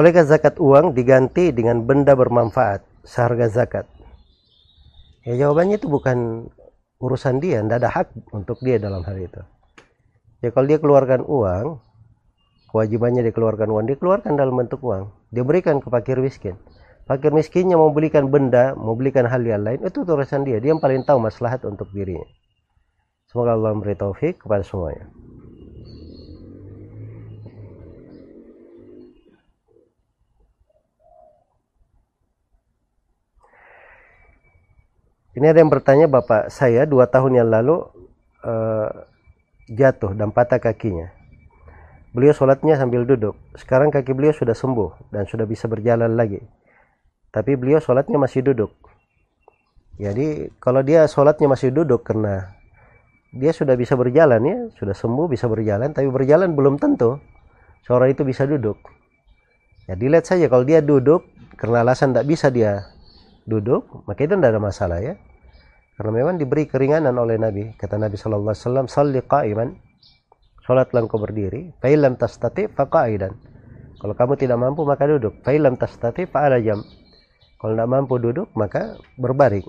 Bolehkah zakat uang diganti dengan benda bermanfaat seharga zakat? Ya jawabannya itu bukan urusan dia, tidak ada hak untuk dia dalam hal itu. Ya kalau dia keluarkan uang, kewajibannya dikeluarkan uang, dikeluarkan dalam bentuk uang. Dia berikan ke fakir miskin. Fakir miskinnya mau belikan benda, mau belikan hal yang lain, itu urusan dia. Dia yang paling tahu maslahat untuk dirinya. Semoga Allah memberi taufik kepada semuanya. Ini ada yang bertanya bapak saya dua tahun yang lalu uh, jatuh dan patah kakinya. Beliau sholatnya sambil duduk. Sekarang kaki beliau sudah sembuh dan sudah bisa berjalan lagi. Tapi beliau sholatnya masih duduk. Jadi kalau dia sholatnya masih duduk karena dia sudah bisa berjalan ya, sudah sembuh bisa berjalan, tapi berjalan belum tentu seorang itu bisa duduk. Ya dilihat saja kalau dia duduk karena alasan tidak bisa dia duduk, maka itu tidak ada masalah ya. Karena memang diberi keringanan oleh Nabi. Kata Nabi Shallallahu Alaihi Wasallam, "Salli qa'iman." Salatlah engkau berdiri. Fa'ilam tastati faqa'idan. Kalau kamu tidak mampu maka duduk. Fa'ilam tastati fa'ala jam. Kalau tidak mampu duduk maka berbaring.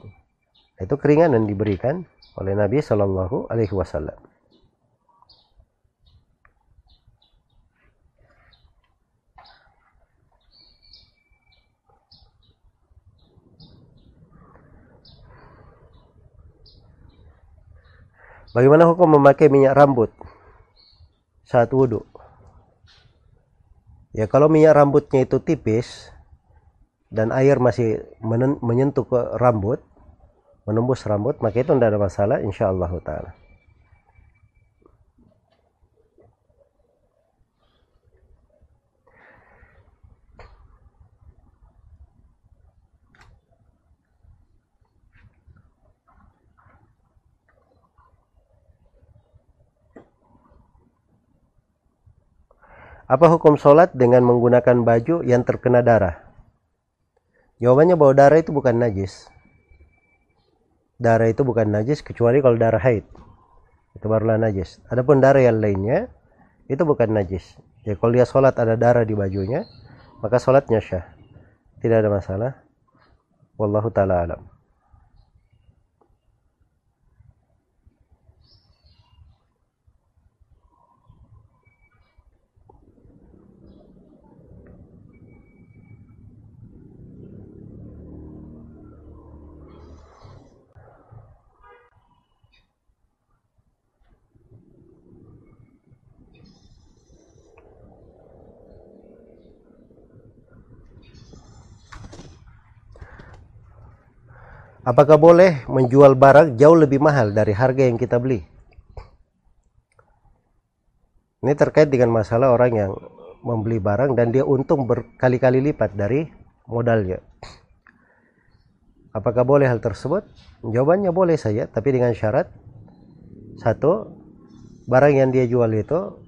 Itu keringanan diberikan oleh Nabi Shallallahu Alaihi Wasallam. Bagaimana hukum memakai minyak rambut saat wudhu? Ya kalau minyak rambutnya itu tipis dan air masih menyentuh ke rambut, menembus rambut, maka itu tidak ada masalah insya Allah ta'ala. Apa hukum sholat dengan menggunakan baju yang terkena darah? Jawabannya bahwa darah itu bukan najis. Darah itu bukan najis kecuali kalau darah haid. Itu barulah najis. Adapun darah yang lainnya itu bukan najis. Ya kalau dia sholat ada darah di bajunya, maka sholatnya syah. Tidak ada masalah. Wallahu ta'ala alam. Apakah boleh menjual barang jauh lebih mahal dari harga yang kita beli? Ini terkait dengan masalah orang yang membeli barang dan dia untung berkali-kali lipat dari modalnya. Apakah boleh hal tersebut? Jawabannya boleh saja, tapi dengan syarat satu, barang yang dia jual itu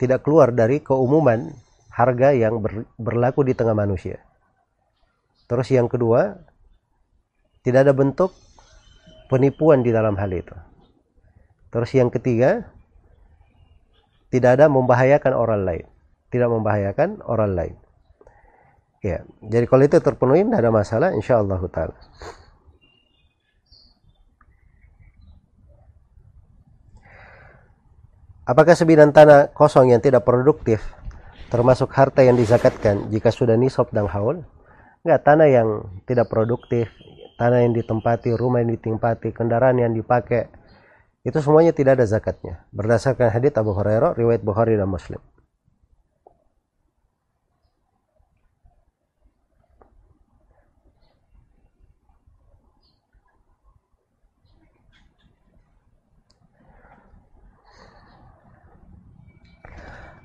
tidak keluar dari keumuman harga yang ber, berlaku di tengah manusia. Terus yang kedua, tidak ada bentuk penipuan di dalam hal itu. Terus yang ketiga, tidak ada membahayakan orang lain. Tidak membahayakan orang lain. Ya, jadi kalau itu terpenuhi tidak ada masalah insya Allah taala. Apakah sebidang tanah kosong yang tidak produktif termasuk harta yang dizakatkan jika sudah nisab dan haul? Enggak, tanah yang tidak produktif, tanah yang ditempati, rumah yang ditempati, kendaraan yang dipakai, itu semuanya tidak ada zakatnya. Berdasarkan hadits Abu Hurairah, riwayat Bukhari dan Muslim.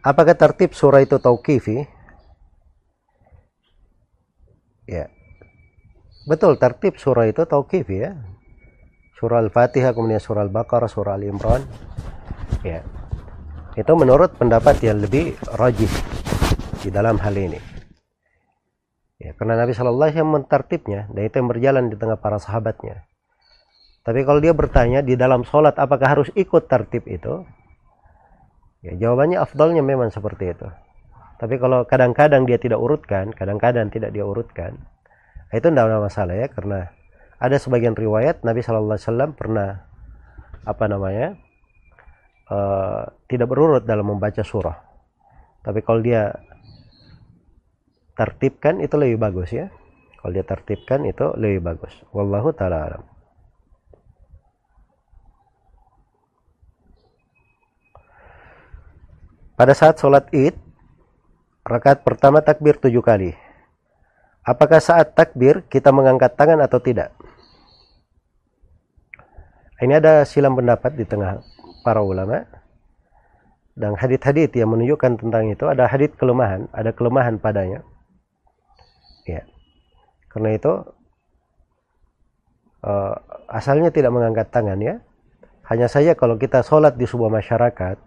Apakah tertib surah itu tauqifi? Ya. Betul, tertib surah itu tauqifi ya. Surah Al-Fatihah, kemudian surah Al-Baqarah, surah Al-Imran. Ya. Itu menurut pendapat yang lebih rajih di dalam hal ini. Ya, karena Nabi Shallallahu Alaihi Wasallam mentertibnya dan itu yang berjalan di tengah para sahabatnya. Tapi kalau dia bertanya di dalam sholat apakah harus ikut tertib itu? Ya, jawabannya afdolnya memang seperti itu. Tapi kalau kadang-kadang dia tidak urutkan, kadang-kadang tidak dia urutkan, itu tidak ada masalah ya karena ada sebagian riwayat Nabi Shallallahu Alaihi Wasallam pernah apa namanya uh, tidak berurut dalam membaca surah. Tapi kalau dia tertibkan itu lebih bagus ya. Kalau dia tertibkan itu lebih bagus. Wallahu taala alam. Pada saat sholat id, rakaat pertama takbir tujuh kali. Apakah saat takbir kita mengangkat tangan atau tidak? Ini ada silam pendapat di tengah para ulama. Dan hadit-hadit yang menunjukkan tentang itu ada hadit kelemahan, ada kelemahan padanya. Ya. Karena itu uh, asalnya tidak mengangkat tangan ya. Hanya saja kalau kita sholat di sebuah masyarakat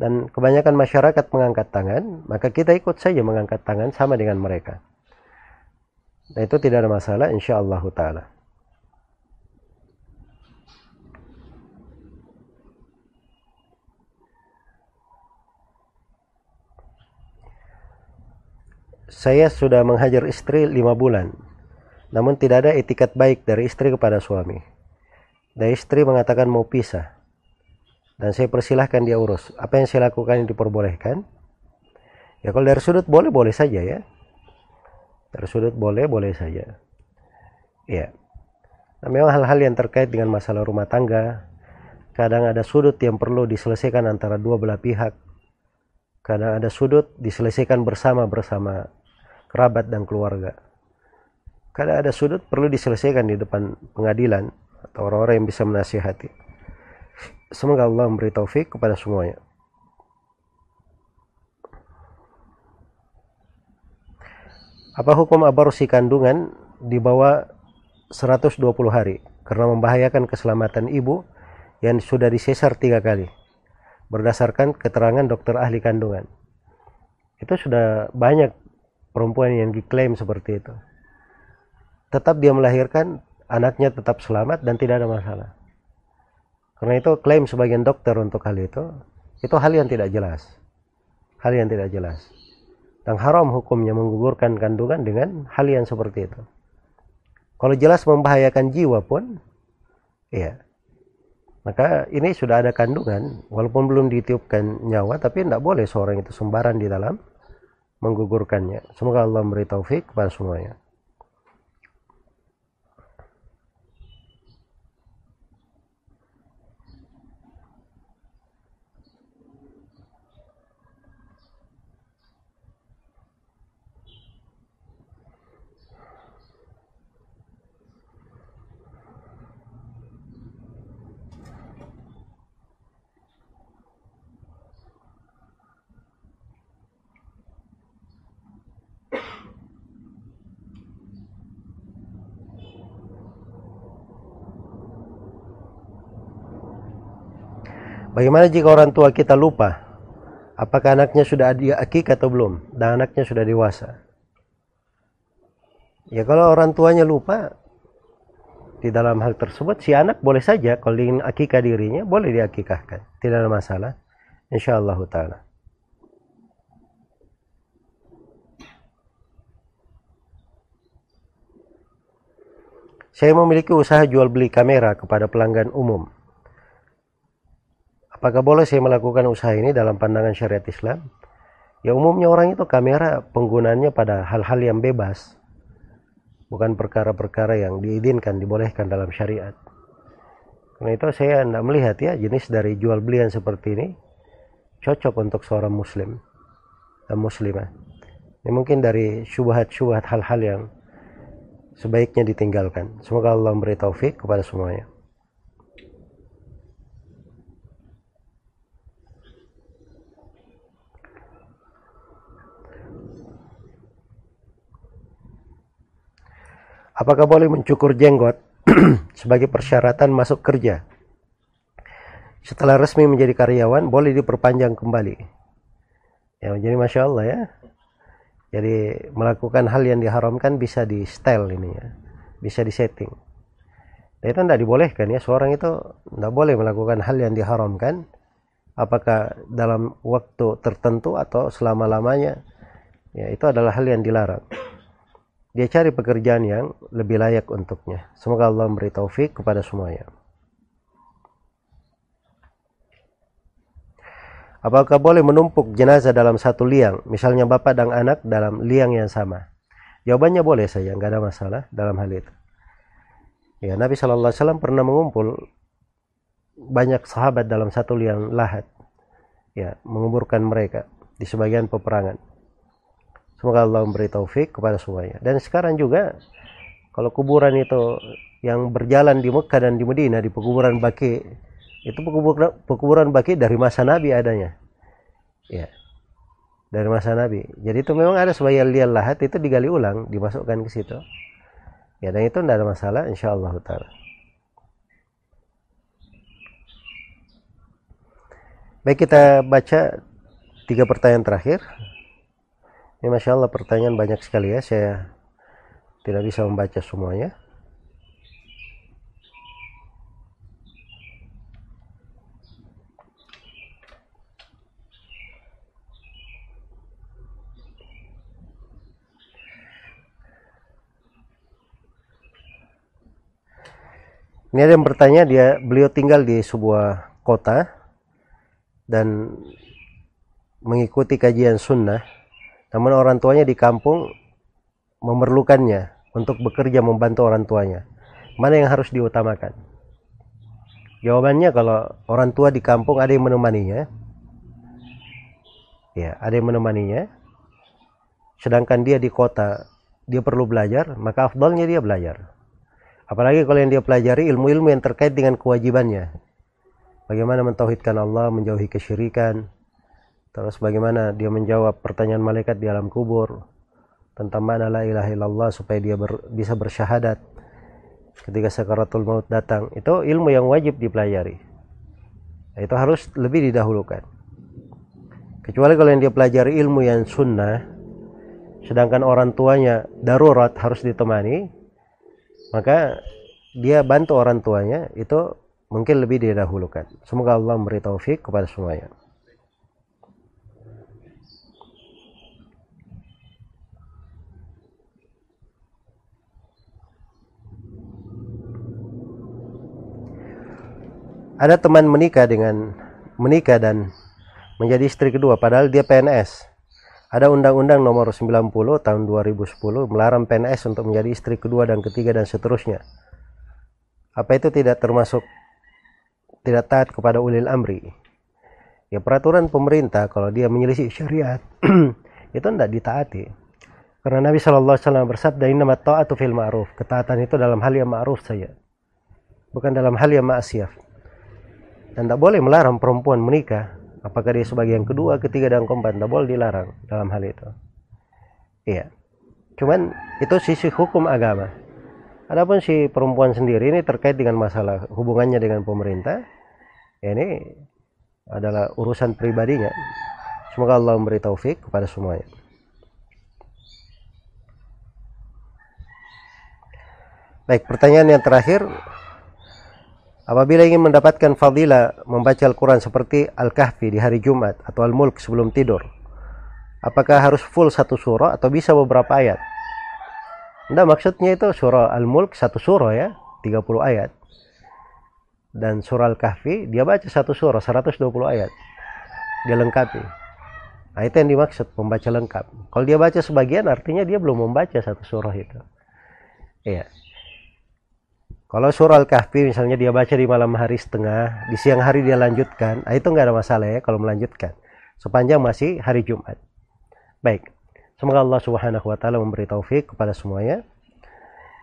dan kebanyakan masyarakat mengangkat tangan, maka kita ikut saja mengangkat tangan sama dengan mereka. Nah, itu tidak ada masalah insya Allah taala. Saya sudah menghajar istri lima bulan, namun tidak ada etikat baik dari istri kepada suami. Dan istri mengatakan mau pisah dan saya persilahkan dia urus. Apa yang saya lakukan yang diperbolehkan? Ya kalau dari sudut boleh boleh saja ya. Dari sudut boleh boleh saja. Ya. Nah, memang hal-hal yang terkait dengan masalah rumah tangga, kadang ada sudut yang perlu diselesaikan antara dua belah pihak. Kadang ada sudut diselesaikan bersama bersama kerabat dan keluarga. Kadang ada sudut perlu diselesaikan di depan pengadilan atau orang-orang yang bisa menasihati. Semoga Allah memberi taufik kepada semuanya. Apa hukum aborsi kandungan di bawah 120 hari karena membahayakan keselamatan ibu yang sudah disesar tiga kali berdasarkan keterangan dokter ahli kandungan. Itu sudah banyak perempuan yang diklaim seperti itu. Tetap dia melahirkan, anaknya tetap selamat dan tidak ada masalah. Karena itu klaim sebagian dokter untuk hal itu, itu hal yang tidak jelas. Hal yang tidak jelas. Dan haram hukumnya menggugurkan kandungan dengan hal yang seperti itu. Kalau jelas membahayakan jiwa pun, ya, maka ini sudah ada kandungan, walaupun belum ditiupkan nyawa, tapi tidak boleh seorang itu sembaran di dalam menggugurkannya. Semoga Allah memberi taufik kepada semuanya. Bagaimana jika orang tua kita lupa? Apakah anaknya sudah akik atau belum? Dan anaknya sudah dewasa? Ya kalau orang tuanya lupa di dalam hal tersebut, si anak boleh saja kalau ingin akikah dirinya, boleh diakikahkan. Tidak ada masalah. InsyaAllah ta'ala. Saya memiliki usaha jual beli kamera kepada pelanggan umum. Apakah boleh saya melakukan usaha ini dalam pandangan syariat Islam? Ya umumnya orang itu kamera penggunaannya pada hal-hal yang bebas. Bukan perkara-perkara yang diizinkan, dibolehkan dalam syariat. Karena itu saya tidak melihat ya jenis dari jual belian seperti ini cocok untuk seorang muslim dan muslimah. Ini mungkin dari syubhat-syubhat hal-hal yang sebaiknya ditinggalkan. Semoga Allah memberi taufik kepada semuanya. Apakah boleh mencukur jenggot sebagai persyaratan masuk kerja? Setelah resmi menjadi karyawan, boleh diperpanjang kembali. Ya, jadi masya Allah ya. Jadi melakukan hal yang diharamkan bisa di style ini ya, bisa di setting. Dan itu tidak dibolehkan ya, seorang itu tidak boleh melakukan hal yang diharamkan, apakah dalam waktu tertentu atau selama-lamanya, ya itu adalah hal yang dilarang. Dia cari pekerjaan yang lebih layak untuknya. Semoga Allah memberi taufik kepada semuanya. Apakah boleh menumpuk jenazah dalam satu liang, misalnya bapak dan anak dalam liang yang sama? Jawabannya boleh saja, nggak ada masalah dalam hal itu. Ya, Nabi Shallallahu Alaihi Wasallam pernah mengumpul banyak sahabat dalam satu liang lahat, ya, menguburkan mereka di sebagian peperangan. Semoga Allah memberi taufik kepada semuanya. Dan sekarang juga, kalau kuburan itu yang berjalan di Mekah dan di Medina di pekuburan Baki itu pekuburan, pekuburan baki dari masa Nabi adanya. Ya. Dari masa Nabi. Jadi itu memang ada sebagian lian lahat itu digali ulang dimasukkan ke situ. Ya dan itu tidak ada masalah insya Allah taala. Baik kita baca tiga pertanyaan terakhir ini masya Allah pertanyaan banyak sekali ya. Saya tidak bisa membaca semuanya. Ini ada yang bertanya dia beliau tinggal di sebuah kota dan mengikuti kajian sunnah, namun orang tuanya di kampung memerlukannya untuk bekerja membantu orang tuanya. Mana yang harus diutamakan? Jawabannya kalau orang tua di kampung ada yang menemaninya, ya ada yang menemaninya, sedangkan dia di kota dia perlu belajar, maka afdalnya dia belajar Apalagi kalau yang dia pelajari ilmu-ilmu yang terkait dengan kewajibannya. Bagaimana mentauhidkan Allah, menjauhi kesyirikan. Terus bagaimana dia menjawab pertanyaan malaikat di alam kubur. Tentang mana la ilaha illallah supaya dia ber, bisa bersyahadat. Ketika sakaratul maut datang. Itu ilmu yang wajib dipelajari. Itu harus lebih didahulukan. Kecuali kalau yang dia pelajari ilmu yang sunnah. Sedangkan orang tuanya darurat harus ditemani maka dia bantu orang tuanya itu mungkin lebih didahulukan. Semoga Allah memberi taufik kepada semuanya. Ada teman menikah dengan menikah dan menjadi istri kedua padahal dia PNS. Ada Undang-Undang Nomor 90 Tahun 2010 melarang PNS untuk menjadi istri kedua dan ketiga dan seterusnya. Apa itu tidak termasuk tidak taat kepada ulil amri? Ya peraturan pemerintah kalau dia menyelisih syariat itu tidak ditaati. Karena Nabi Shallallahu Alaihi Wasallam bersabda Inna ta'atu fil ma'ruf. Ketaatan itu dalam hal yang ma'ruf saja. Bukan dalam hal yang maksiat. Dan tidak boleh melarang perempuan menikah apakah dia sebagai yang kedua ketiga dan keempat tidak boleh dilarang dalam hal itu. Iya. Cuman itu sisi hukum agama. Adapun si perempuan sendiri ini terkait dengan masalah hubungannya dengan pemerintah ya ini adalah urusan pribadinya. Semoga Allah memberi taufik kepada semuanya. Baik pertanyaan yang terakhir apabila ingin mendapatkan fadilah membaca Al-Quran seperti Al-Kahfi di hari Jumat atau Al-Mulk sebelum tidur apakah harus full satu surah atau bisa beberapa ayat? Nah maksudnya itu surah Al-Mulk satu surah ya 30 ayat. Dan surah Al-Kahfi dia baca satu surah 120 ayat. Dia lengkapi. Nah itu yang dimaksud membaca lengkap. Kalau dia baca sebagian artinya dia belum membaca satu surah itu. Iya kalau surah Al-Kahfi misalnya dia baca di malam hari setengah di siang hari dia lanjutkan nah itu nggak ada masalah ya kalau melanjutkan. Sepanjang masih hari Jumat. Baik semoga Allah subhanahu wa ta'ala memberi taufik kepada semuanya.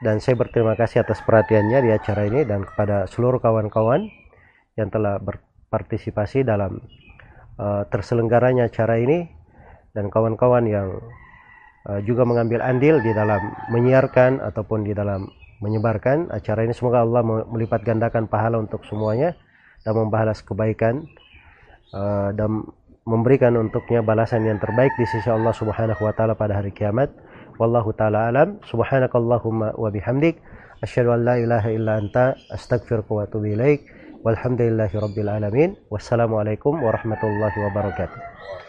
Dan saya berterima kasih atas perhatiannya di acara ini dan kepada seluruh kawan-kawan yang telah berpartisipasi dalam uh, terselenggaranya acara ini. Dan kawan-kawan yang uh, juga mengambil andil di dalam menyiarkan ataupun di dalam menyebarkan acara ini semoga Allah melipat gandakan pahala untuk semuanya dan membalas kebaikan uh, dan memberikan untuknya balasan yang terbaik di sisi Allah Subhanahu wa taala pada hari kiamat. Wallahu taala alam. Subhanakallahumma wa bihamdik asyhadu an la ilaha illa anta astaghfiruka wa atubu ilaik. Walhamdulillahi rabbil alamin. Wassalamualaikum warahmatullahi wabarakatuh.